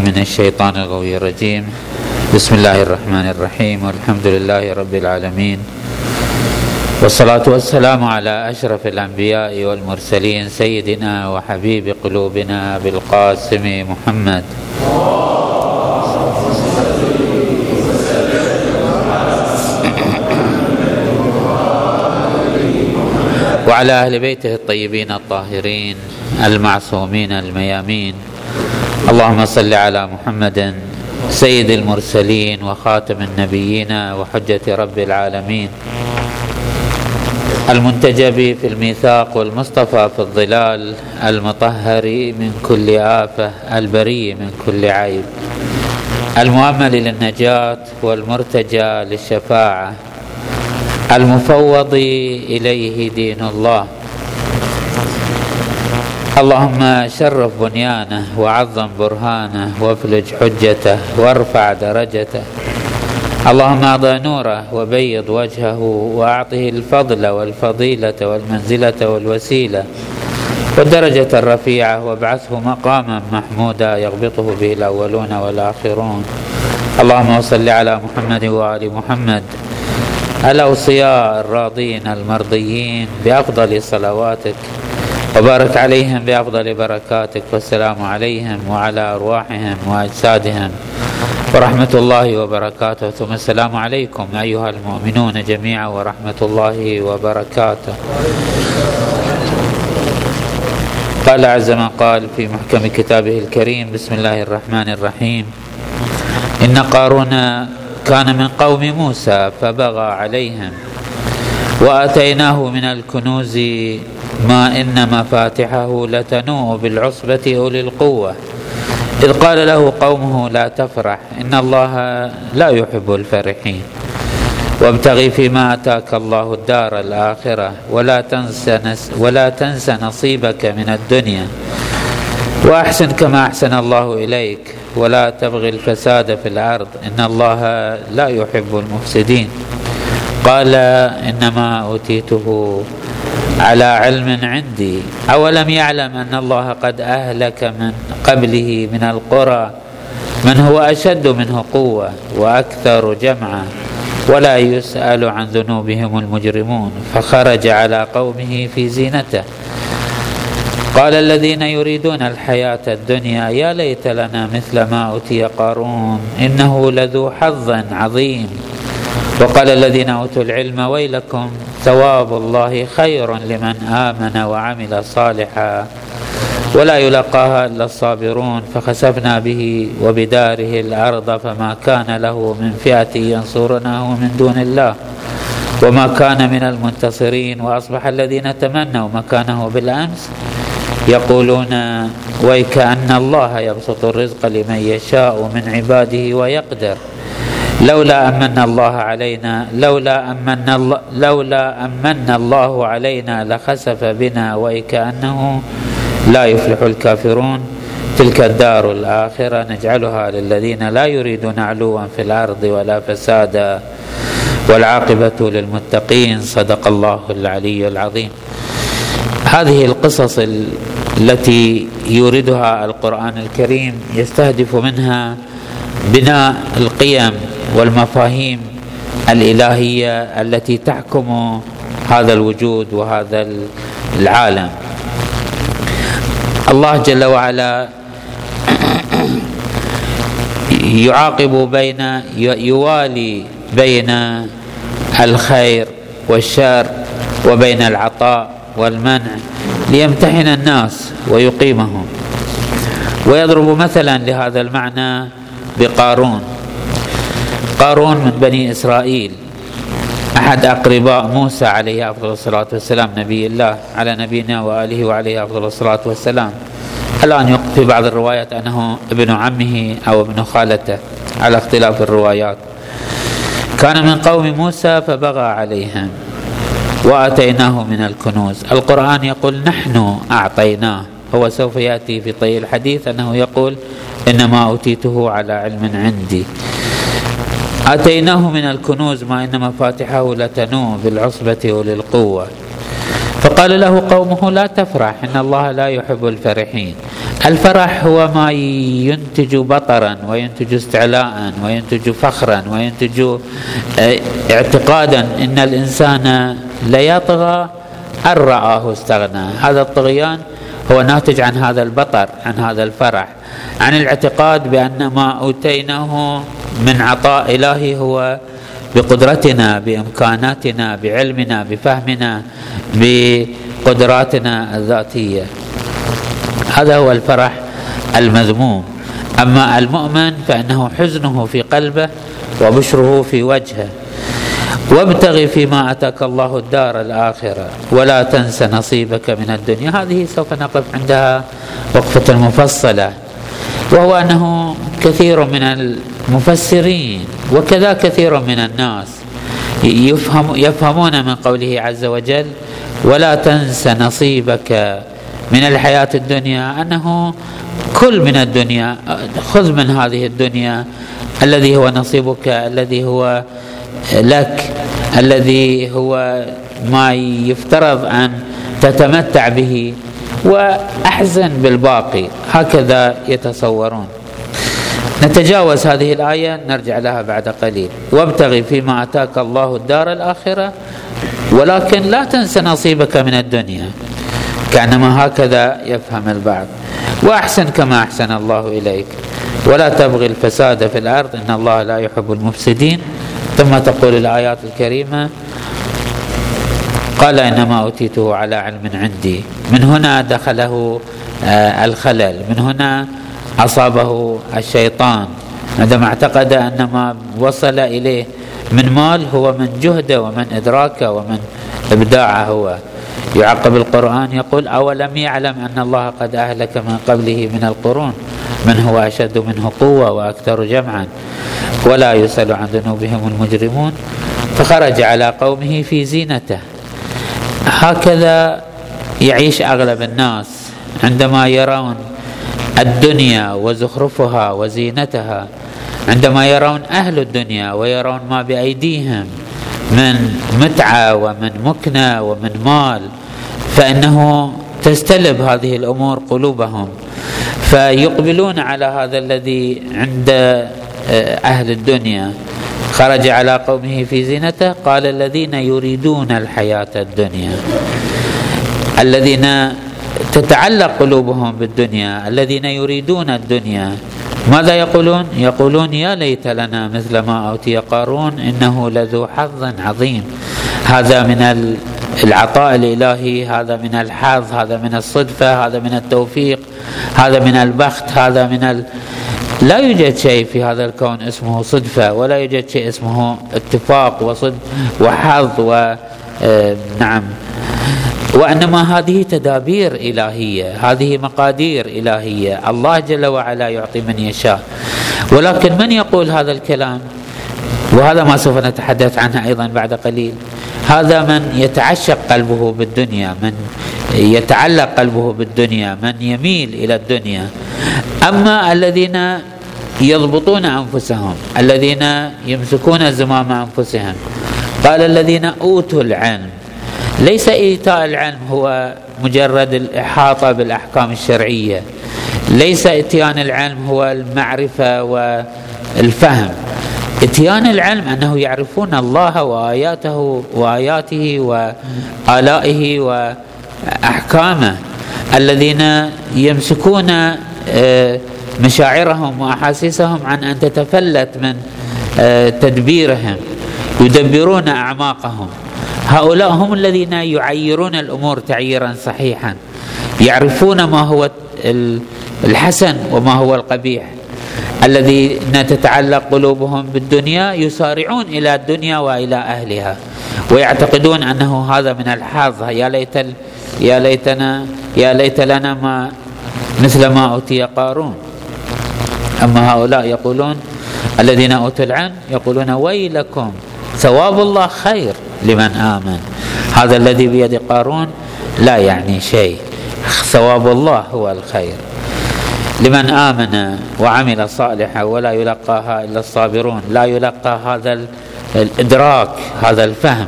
من الشيطان الغوي الرجيم. بسم الله الرحمن الرحيم. والحمد لله رب العالمين. والصلاة والسلام على أشرف الأنبياء والمرسلين سيدنا وحبيب قلوبنا بالقاسم محمد. وعلى أهل بيته الطيبين الطاهرين المعصومين الميامين اللهم صل على محمد سيد المرسلين وخاتم النبيين وحجة رب العالمين. المنتجب في الميثاق والمصطفى في الظلال المطهر من كل آفة البري من كل عيب. المؤمل للنجاة والمرتجى للشفاعة. المفوض إليه دين الله. اللهم شرف بنيانه وعظم برهانه وافلج حجته وارفع درجته. اللهم اعطه نوره وبيض وجهه واعطه الفضل والفضيلة والمنزلة والوسيلة والدرجة الرفيعة وابعثه مقاما محمودا يغبطه به الأولون والآخرون. اللهم صل على محمد وآل محمد الأوصياء الراضين المرضيين بأفضل صلواتك. وبارك عليهم بأفضل بركاتك والسلام عليهم وعلى أرواحهم وأجسادهم. ورحمة الله وبركاته. ثم السلام عليكم أيها المؤمنون جميعا ورحمة الله وبركاته. قال عز ما قال في محكم كتابه الكريم بسم الله الرحمن الرحيم. إن قارون كان من قوم موسى فبغى عليهم وأتيناه من الكنوز ما إن مفاتحه لتنوء بالعصبة أولي القوة. إذ قال له قومه لا تفرح إن الله لا يحب الفرحين. وابتغ فيما آتاك الله الدار الآخرة ولا تنس ولا تنس نصيبك من الدنيا. وأحسن كما أحسن الله إليك ولا تبغي الفساد في الأرض إن الله لا يحب المفسدين. قال إنما أوتيته على علم عندي. أولم يعلم أن الله قد أهلك من قبله من القرى من هو أشد منه قوة وأكثر جمعا ولا يسأل عن ذنوبهم المجرمون. فخرج على قومه في زينته. قال الذين يريدون الحياة الدنيا يا ليت لنا مثل ما أوتي قارون إنه لذو حظ عظيم. وقال الذين أوتوا العلم ويلكم ثواب الله خير لمن آمن وعمل صالحا ولا يلقاها إلا الصابرون فخسفنا به وبداره الأرض فما كان له من فئة ينصرنه من دون الله وما كان من المنتصرين وأصبح الذين تمنوا مكانه بالأمس يقولون ويكأن الله يبسط الرزق لمن يشاء من عباده ويقدر لولا أمن الله علينا لولا أمن الله لولا أمن الله علينا لخسف بنا وكأنه لا يفلح الكافرون. تلك الدار الآخرة نجعلها للذين لا يريدون علوا في الأرض ولا فسادا. والعاقبة للمتقين صدق الله العلي العظيم. هذه القصص التي يوردها القرآن الكريم يستهدف منها بناء القيم والمفاهيم الإلهية التي تحكم هذا الوجود وهذا العالم. الله جل وعلا يعاقب بين يوالي بين الخير والشر وبين العطاء والمنع ليمتحن الناس ويقيمهم. ويضرب مثلا لهذا المعنى بقارون. قارون من بني إسرائيل. أحد أقرباء موسى عليه أفضل الصلاة والسلام نبي الله على نبينا وآله وعليه أفضل الصلاة والسلام. الآن في بعض الروايات أنه ابن عمه أو ابن خالته؟ على اختلاف الروايات. كان من قوم موسى فبغى عليهم وآتيناه من الكنوز. القرآن يقول نحن أعطيناه. هو سوف يأتي في طي الحديث أنه يقول إنما أوتيته على علم عندي. أتيناه من الكنوز ما ان مفاتحه لتنوء بالعصبه وللقوة. فقال له قومه لا تفرح إن الله لا يحب الفرحين. الفرح هو ما ينتج بطرا وينتج استعلاء وينتج فخرا وينتج آه، اعتقادا. إن الإنسان ليطغى أن رآه استغنى. هذا الطغيان هو ناتج عن هذا البطر عن هذا الفرح عن الاعتقاد بأن ما أوتيناه من عطاء إلهي هو بقدرتنا بإمكاناتنا بعلمنا بفهمنا بقدراتنا الذاتية. هذا هو الفرح المذموم. أما المؤمن فإنه حزنه في قلبه وبشره في وجهه. وابتغ فيما آتاك الله الدار الآخرة. ولا تنس نصيبك من الدنيا. هذه سوف نقف عندها وقفة مفصلة. وهو أنه كثير من المفسرين وكذا كثير من الناس يفهم يفهمون من قوله عز وجل ولا تنس نصيبك من الحياة الدنيا. أنه كل من الدنيا خذ من هذه الدنيا. الذي هو نصيبك الذي هو لك الذي هو ما يفترض أن تتمتع به وأحزن بالباقي. هكذا يتصورون. نتجاوز هذه الآية نرجع لها بعد قليل. وابتغي فيما أتاك الله الدار الآخرة ولكن لا تنس نصيبك من الدنيا. كأنما هكذا يفهم البعض. وأحسن كما أحسن الله إليك. ولا تبغي الفساد في الأرض إن الله لا يحب المفسدين. ثم تقول الآيات الكريمة قال إنما أوتيته على علم عندي. من هنا دخله آه، الخلل. من هنا أصابه الشيطان. عندما اعتقد ان ما وصل إليه من مال هو من جهده ومن إدراكه ومن إبداعه هو. يعقب القرآن يقول أولم يعلم أن الله قد أهلك من قبله من القرون؟ من هو أشد منه قوة وأكثر جمعا. ولا يسأل عن ذنوبهم المجرمون. فخرج على قومه في زينته. هكذا يعيش أغلب الناس عندما يرون الدنيا وزخرفها وزينتها عندما يرون أهل الدنيا ويرون ما بأيديهم من متعة ومن مكنة ومن مال فإنه تستلب هذه الأمور قلوبهم. فيقبلون على هذا الذي عند آه، أهل الدنيا. خرج على قومه في زينته قال الذين يريدون الحياة الدنيا. الذين تتعلق قلوبهم بالدنيا الذين يريدون الدنيا. ماذا يقولون؟ يقولون يا ليت لنا مثل ما أوتي قارون إنه لذو حظ عظيم. هذا من العطاء الإلهي هذا من الحظ هذا من الصدفة هذا من التوفيق هذا من البخت هذا من ال... لا يوجد شيء في هذا الكون اسمه صدفة ولا يوجد شيء اسمه اتفاق وصد وحظ و آه، نعم. وأنما هذه تدابير إلهية هذه مقادير إلهية. الله جل وعلا يعطي من يشاء. ولكن من يقول هذا الكلام؟ وهذا ما سوف نتحدث عنه أيضا بعد قليل. هذا من يتعشق قلبه بالدنيا من يتعلق قلبه بالدنيا من يميل إلى الدنيا. أما الذين يضبطون أنفسهم الذين يمسكون زمام أنفسهم قال الذين أوتوا العلم ليس إيتاء العلم هو مجرد الإحاطة بالأحكام الشرعية ليس إتيان العلم هو المعرفة والفهم. إتيان العلم أنه يعرفون الله وآياته وآياته وآلائه وأحكامه الذين يمسكون آه، مشاعرهم وأحاسيسهم عن أن تتفلت من آه، تدبيرهم يدبرون أعماقهم. هؤلاء هم الذين يعيرون الأمور تعييرا صحيحا يعرفون ما هو الحسن وما هو القبيح. الذين تتعلق قلوبهم بالدنيا يسارعون إلى الدنيا وإلى أهلها ويعتقدون أنه هذا من الحظ. يا ليت يا ليتنا يا ليت لنا ما مثل ما أوتي قارون. أما هؤلاء يقولون الذين أوتوا العلم يقولون ويلكم ثواب الله خير لمن آمن. هذا الذي بيد قارون لا يعني شيء. ثواب الله هو الخير. لمن آمن وعمل صالحا ولا يلقاها إلا الصابرون لا يلقى هذا الإدراك هذا الفهم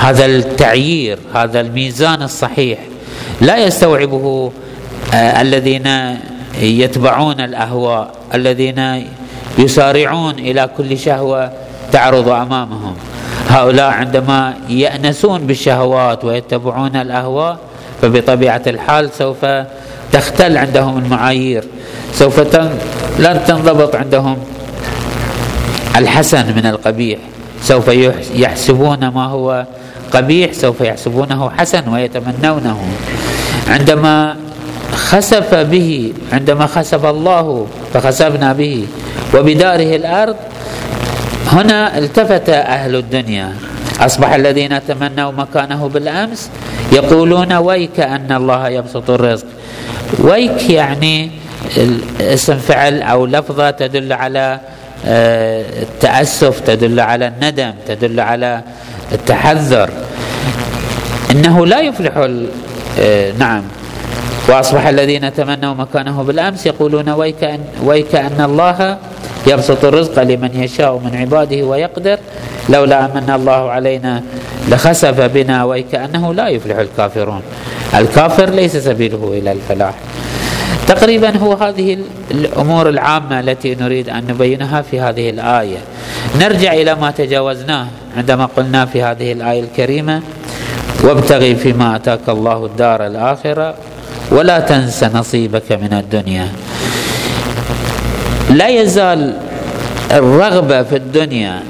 هذا التعيير هذا الميزان الصحيح. لا يستوعبه آه الذين يتبعون الأهواء الذين يسارعون إلى كل شهوة تعرض أمامهم. هؤلاء عندما يأنسون بالشهوات ويتبعون الأهواء فبطبيعة الحال سوف تختل عندهم المعايير. سوف لن تنضبط عندهم. الحسن من القبيح. سوف يحسبون ما هو قبيح سوف يحسبونه حسن ويتمنونه. عندما خسف به عندما خسف الله فخسفنا به. وبداره الأرض هنا التفت أهل الدنيا. أصبح الذين تمنوا مكانه بالأمس يقولون ويك أن الله يبسط الرزق. ويك يعني اسم فعل أو لفظة تدل على آه، التأسف تدل على الندم تدل على التحذر. إنه لا يفلح آه، نعم. وأصبح الذين تمنوا مكانه بالأمس يقولون ويك ان ويك أن الله يبسط الرزق لمن يشاء من عباده ويقدر. لولا امن الله علينا لخسف بنا وكانه لا يفلح الكافرون. الكافر ليس سبيله إلى الفلاح. تقريبا هو هذه الأمور العامة التي نريد أن نبينها في هذه الآية. نرجع إلى ما تجاوزناه عندما قلنا في هذه الآية الكريمة وابتغي فيما آتاك الله الدار الآخرة ولا تنس نصيبك من الدنيا. لا يزال الرغبة في الدنيا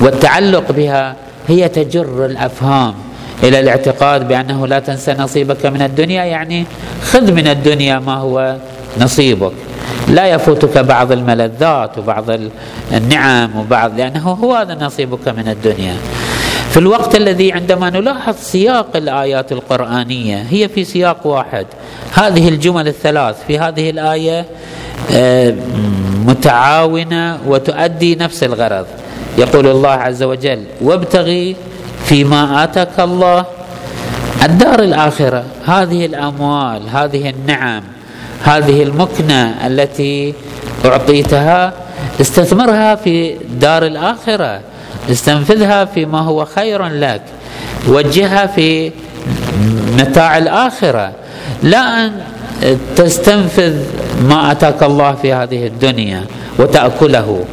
والتعلق بها هي تجر الأفهام. إلى الاعتقاد بأنه لا تنسى نصيبك من الدنيا يعني خذ من الدنيا ما هو نصيبك. لا يفوتك بعض الملذات وبعض النعم وبعض لأنه هو هذا نصيبك من الدنيا. في الوقت الذي عندما نلاحظ سياق الآيات القرآنية هي في سياق واحد. هذه الجمل الثلاث في هذه الآية آه، متعاونة وتؤدي نفس الغرض. يقول الله عز وجل وابتغي فيما آتاك الله الدار الآخرة. هذه الأموال هذه النعم هذه المكنة التي أعطيتها استثمرها في دار الآخرة. استنفذها فيما هو خير لك. وجهها في متاع الآخرة. لا أن تستنفذ ما آتاك الله في هذه الدنيا وتأكله.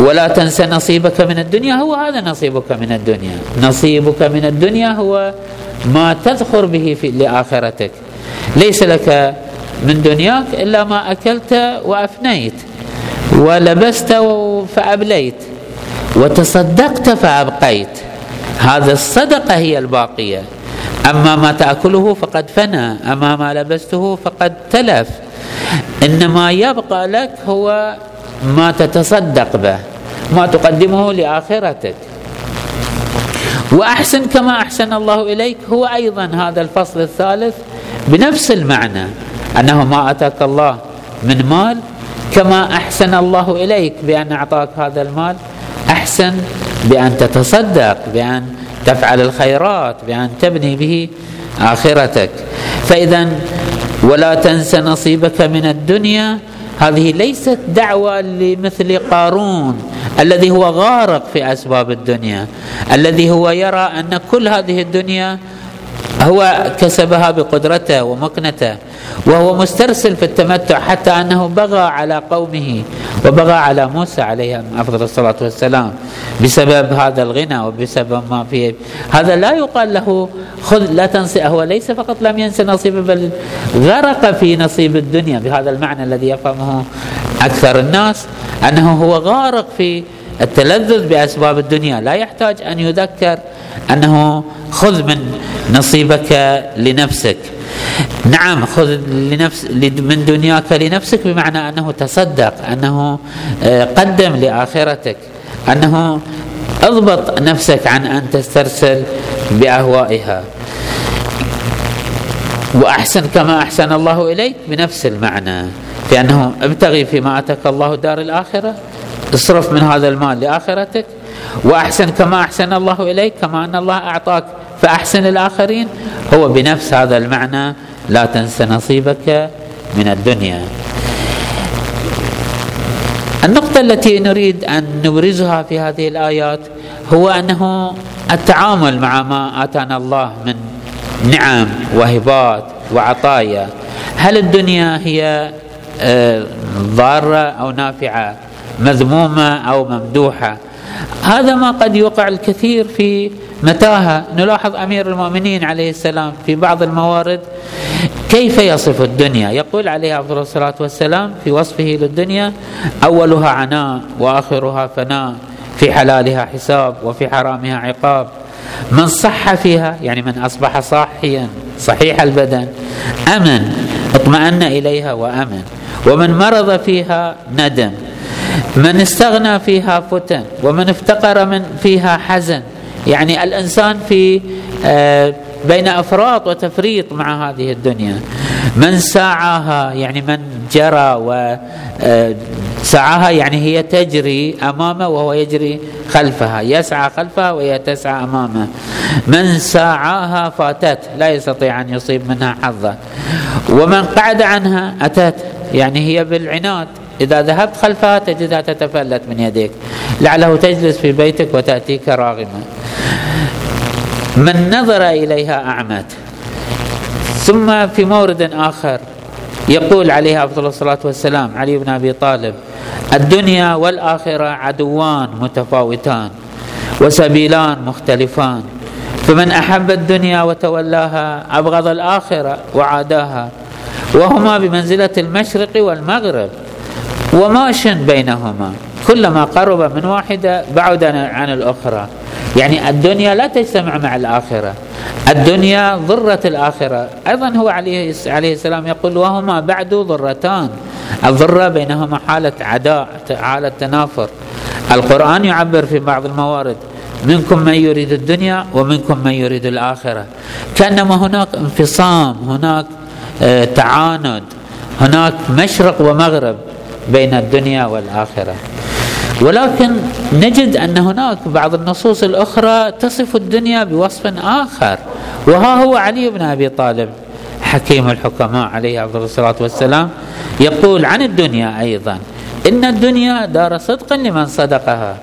ولا تنسى نصيبك من الدنيا هو هذا نصيبك من الدنيا. نصيبك من الدنيا هو ما تذخر به في لآخرتك. ليس لك من دنياك إلا ما أكلت وأفنيت ولبست فأبليت وتصدقت فأبقيت. هذا الصدقة هي الباقية. أما ما تأكله فقد فنى أما ما لبسته فقد تلف. إنما يبقى لك هو ما تتصدق به ما تقدمه لآخرتك. وأحسن كما أحسن الله إليك هو أيضا هذا الفصل الثالث بنفس المعنى أنه ما أتاك الله من مال كما أحسن الله إليك بأن أعطاك هذا المال أحسن بأن تتصدق بأن تفعل الخيرات بأن تبني به آخرتك. فاذا ولا تنس نصيبك من الدنيا هذه ليست دعوة لمثل قارون الذي هو غارق في أسباب الدنيا الذي هو يرى أن كل هذه الدنيا هو كسبها بقدرته ومكنته وهو مسترسل في التمتع حتى أنه بغى على قومه وبغى على موسى عليه أفضل الصلاة والسلام بسبب هذا الغنى وبسبب ما فيه. هذا لا يقال له خذ لا تنسى هو ليس فقط لم ينسى نصيبه بل غرق في نصيب الدنيا بهذا المعنى الذي يفهمه أكثر الناس أنه هو غارق في التلذذ بأسباب الدنيا. لا يحتاج أن يذكر أنه خذ من نصيبك لنفسك. نعم خذ لنفس من دنياك لنفسك بمعنى أنه تصدق أنه آه، قدم لآخرتك أنه اضبط نفسك عن أن تسترسل بأهوائها. وأحسن كما أحسن الله إليك بنفس المعنى لأنه ابتغي فيما أتاك الله دار الآخرة. اصرف من هذا المال لآخرتك وأحسن كما أحسن الله إليك كما أن الله أعطاك. فأحسن الآخرين هو بنفس هذا المعنى لا تنس نصيبك من الدنيا. النقطة التي نريد أن نبرزها في هذه الآيات هو أنه التعامل مع ما آتانا الله من نعم وهبات وعطايا هل الدنيا هي آه، ضارة أو نافعة؟ مذمومة أو ممدوحة. هذا ما قد يوقع الكثير في متاهة. نلاحظ أمير المؤمنين عليه السلام في بعض الموارد كيف يصف الدنيا. يقول عليه أفضل الصلاة والسلام في وصفه للدنيا أولها عناء وآخرها فناء في حلالها حساب وفي حرامها عقاب. من صح فيها يعني من أصبح صاحيا صحيح البدن أمن اطمأن إليها وأمن. ومن مرض فيها ندم. من استغنى فيها فتن ومن افتقر من فيها حزن. يعني الإنسان في آه، بين أفراط وتفريط مع هذه الدنيا. من ساعاها يعني من جرى و آه، سعاها يعني هي تجري أمامه وهو يجري خلفها. يسعى خلفها وهي تسعى أمامه. من ساعاها فاتت لا يستطيع أن يصيب منها حظا. ومن قعد عنها أتت. يعني هي بالعناد. إذا ذهبت خلفها تجدها تتفلت من يديك. لعله تجلس في بيتك وتأتيك راغمة من نظر إليها أعمت. ثم في مورد آخر يقول عليه أفضل الصلاة والسلام علي بن أبي طالب الدنيا والآخرة عدوان متفاوتان وسبيلان مختلفان. فمن أحب الدنيا وتولاها أبغض الآخرة وعاداها. وهما بمنزلة المشرق والمغرب. وماش بينهما. كلما قرب من واحدة بعد عن الأخرى. يعني الدنيا لا تجتمع مع الآخرة. الدنيا ضرة الآخرة. أيضا هو عليه عليه السلام يقول وهما بعد ضرتان. الضرة بينهما حالة عداء حالة تنافر. القرآن يعبر في بعض الموارد. منكم من يريد الدنيا ومنكم من يريد الآخرة. كأنما هناك انفصام هناك آه، تعاند هناك مشرق ومغرب. بين الدنيا والآخرة. ولكن نجد أن هناك بعض النصوص الأخرى تصف الدنيا بوصف آخر وها هو علي بن أبي طالب حكيم الحكماء عليه أفضل الصلاة والسلام يقول عن الدنيا أيضا إن الدنيا دار صدق لمن صدقها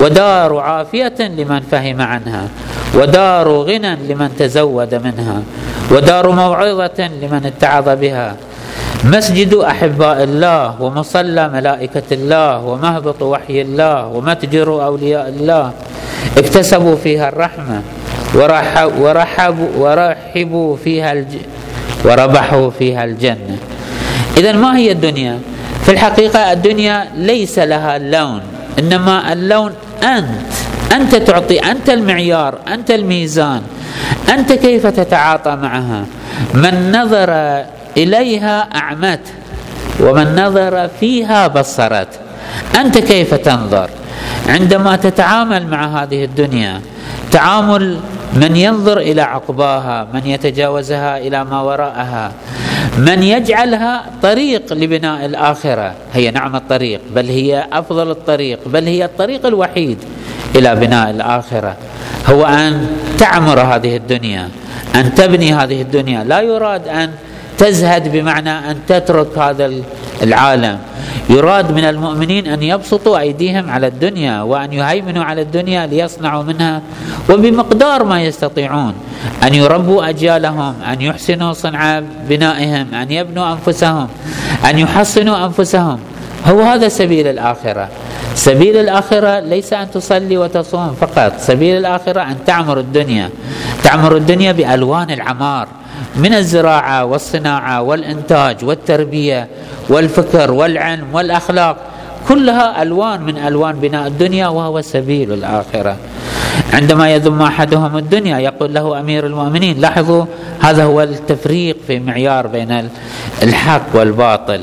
ودار عافية لمن فهم عنها ودار غنى لمن تزود منها ودار موعظة لمن اتعظ بها مسجد أحباء الله ومصلى ملائكة الله ومهبط وحي الله ومتجر أولياء الله. اكتسبوا فيها الرحمة ورحب ورحبوا ورحبوا فيها الج وربحوا فيها الجنة. اذا ما هي الدنيا؟ في الحقيقة الدنيا ليس لها لون إنما اللون أنت. أنت تعطي أنت المعيار أنت الميزان أنت كيف تتعاطى معها؟ من نظر إليها اعمت ومن نظر فيها بصرت أنت كيف تنظر؟ عندما تتعامل مع هذه الدنيا تعامل من ينظر إلى عقباها من يتجاوزها إلى ما وراءها من يجعلها طريق لبناء الآخرة. هي نعم الطريق بل هي أفضل الطريق بل هي الطريق الوحيد إلى بناء الآخرة. هو أن تعمر هذه الدنيا أن تبني هذه الدنيا. لا يراد أن تزهد بمعنى أن تترك هذا العالم. يراد من المؤمنين أن يبسطوا أيديهم على الدنيا وأن يهيمنوا على الدنيا ليصنعوا منها وبمقدار ما يستطيعون. أن يربوا أجيالهم أن يحسنوا صنع بنائهم أن يبنوا أنفسهم أن يحصنوا أنفسهم. هو هذا سبيل الآخرة. سبيل الآخرة ليس أن تصلي وتصوم فقط. سبيل الآخرة أن تعمر الدنيا. تعمر الدنيا بألوان العمار من الزراعة والصناعة والإنتاج والتربية والفكر والعلم والأخلاق. كلها ألوان من ألوان بناء الدنيا وهو سبيل الآخرة. عندما يذم أحدهم الدنيا يقول له أمير المؤمنين لاحظوا هذا هو التفريق في معيار بين الحق والباطل.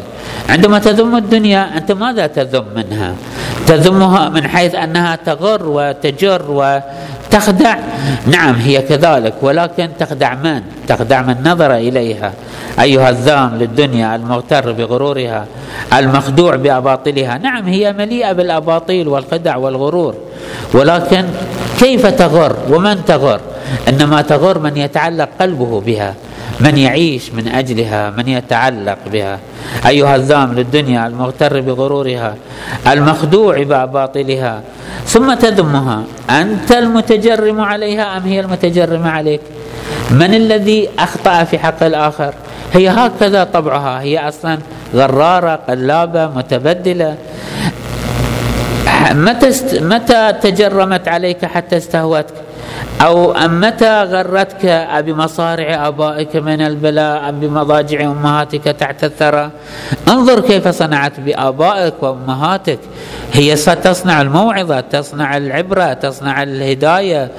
عندما تذم الدنيا أنت ماذا تذم منها؟ تذمها من حيث أنها تغر وتجر وتخدع؟ نعم هي كذلك ولكن تخدع من؟ تخدع من نظر إليها. أيها الذام للدنيا المغتر بغرورها المخدوع بأباطلها. نعم هي مليئة بالأباطيل والخدع والغرور. ولكن كيف تغر ومن تغر؟ إنما تغر من يتعلق قلبه بها من يعيش من أجلها من يتعلق بها. أيها الذام للدنيا المغتر بغرورها المخدوع بباطلها. ثم تذمها أنت المتجرم عليها أم هي المتجرمه عليك؟ من الذي أخطأ في حق الآخر؟ هي هكذا طبعها. هي أصلا غرارة قلابة متبدلة. متى متى تجرمت عليك حتى استهوتك؟ أو متى غرتك بمصارع آبائك من البلاء بمضاجع أمهاتك تحت الثرى؟ انظر كيف صنعت بآبائك وأمهاتك. هي ستصنع الموعظة تصنع العبرة تصنع الهداية.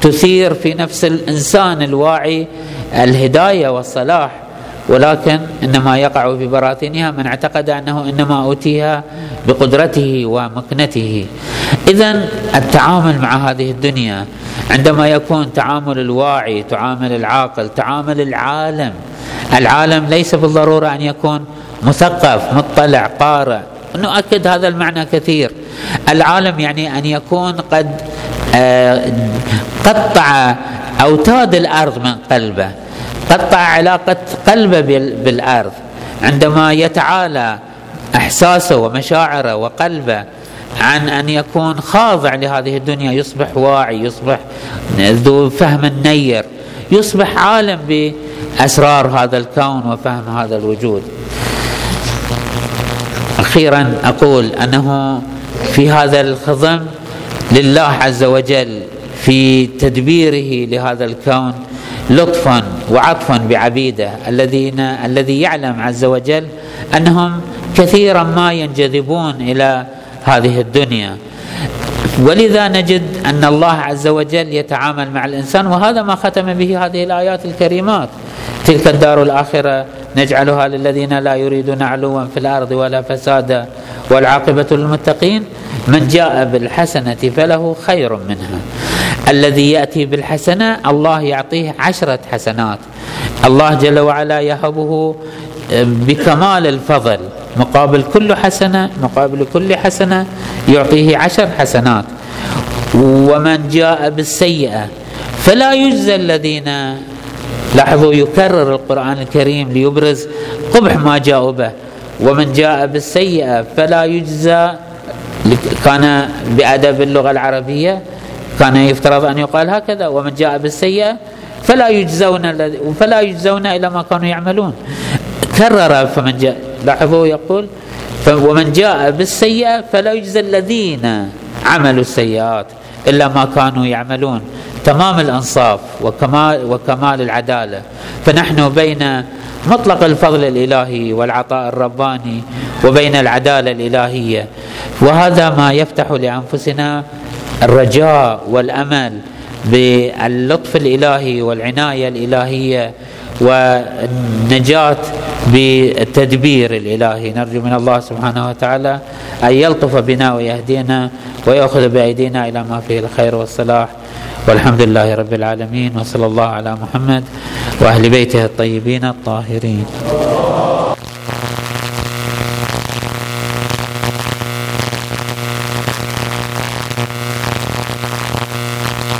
تثير في نفس الإنسان الواعي الهداية والصلاح. ولكن إنما يقع في براثنها من اعتقد أنه إنما اوتيها بقدرته ومكنته. اذا التعامل مع هذه الدنيا عندما يكون تعامل الواعي تعامل العاقل تعامل العالم العالم ليس بالضرورة أن يكون مثقف مطلع قارئ. نؤكد هذا المعنى كثير. العالم يعني أن يكون قد آه، قطع اوتاد الأرض من قلبه. قطع علاقة قلبه بالأرض. عندما يتعالى إحساسه ومشاعره وقلبه عن أن يكون خاضع لهذه الدنيا يصبح واعي يصبح ذو فهم نير يصبح عالم بأسرار هذا الكون وفهم هذا الوجود. أخيرا أقول أنه في هذا الخضم لله عز وجل في تدبيره لهذا الكون لطفا وعطفا بعبيده الذين الذي يعلم عز وجل أنهم كثيرا ما ينجذبون إلى هذه الدنيا. ولذا نجد أن الله عز وجل يتعامل مع الإنسان وهذا ما ختم به هذه الآيات الكريمات. تلك الدار الآخرة نجعلها للذين لا يريدون علوا في الأرض ولا فسادا. والعاقبة للمتقين من جاء بالحسنة فله خير منها. الذي يأتي بالحسنة الله يعطيه عشرة حسنات. الله جل وعلا يهبه بكمال الفضل. مقابل كل حسنة مقابل كل حسنة يعطيه عشر حسنات. ومن جاء بالسيئة فلا يجزى الذين لاحظوا يكرر القرآن الكريم ليبرز قبح ما جاءوا به. ومن جاء بالسيئة فلا يجزى كان بأدب اللغة العربية كان يفترض أن يقال هكذا ومن جاء بالسيئة فلا يجزون فلا يجزون إلى ما كانوا يعملون. كرر فمن جاء. لاحظوا يقول ومن جاء بالسيئة فلا يجزى الذين عملوا السيئات إلا ما كانوا يعملون. تمام الأنصاف وكمال وكمال العدالة. فنحن بين مطلق الفضل الإلهي والعطاء الرباني وبين العدالة الإلهية. وهذا ما يفتح لأنفسنا الرجاء والأمل باللطف الإلهي والعناية الإلهية والنجاة بالتدبير الإلهي. نرجو من الله سبحانه وتعالى أن يلطف بنا ويهدينا ويأخذ بأيدينا إلى ما فيه الخير والصلاح. والحمد لله رب العالمين وصلى الله على محمد وأهل بيته الطيبين الطاهرين.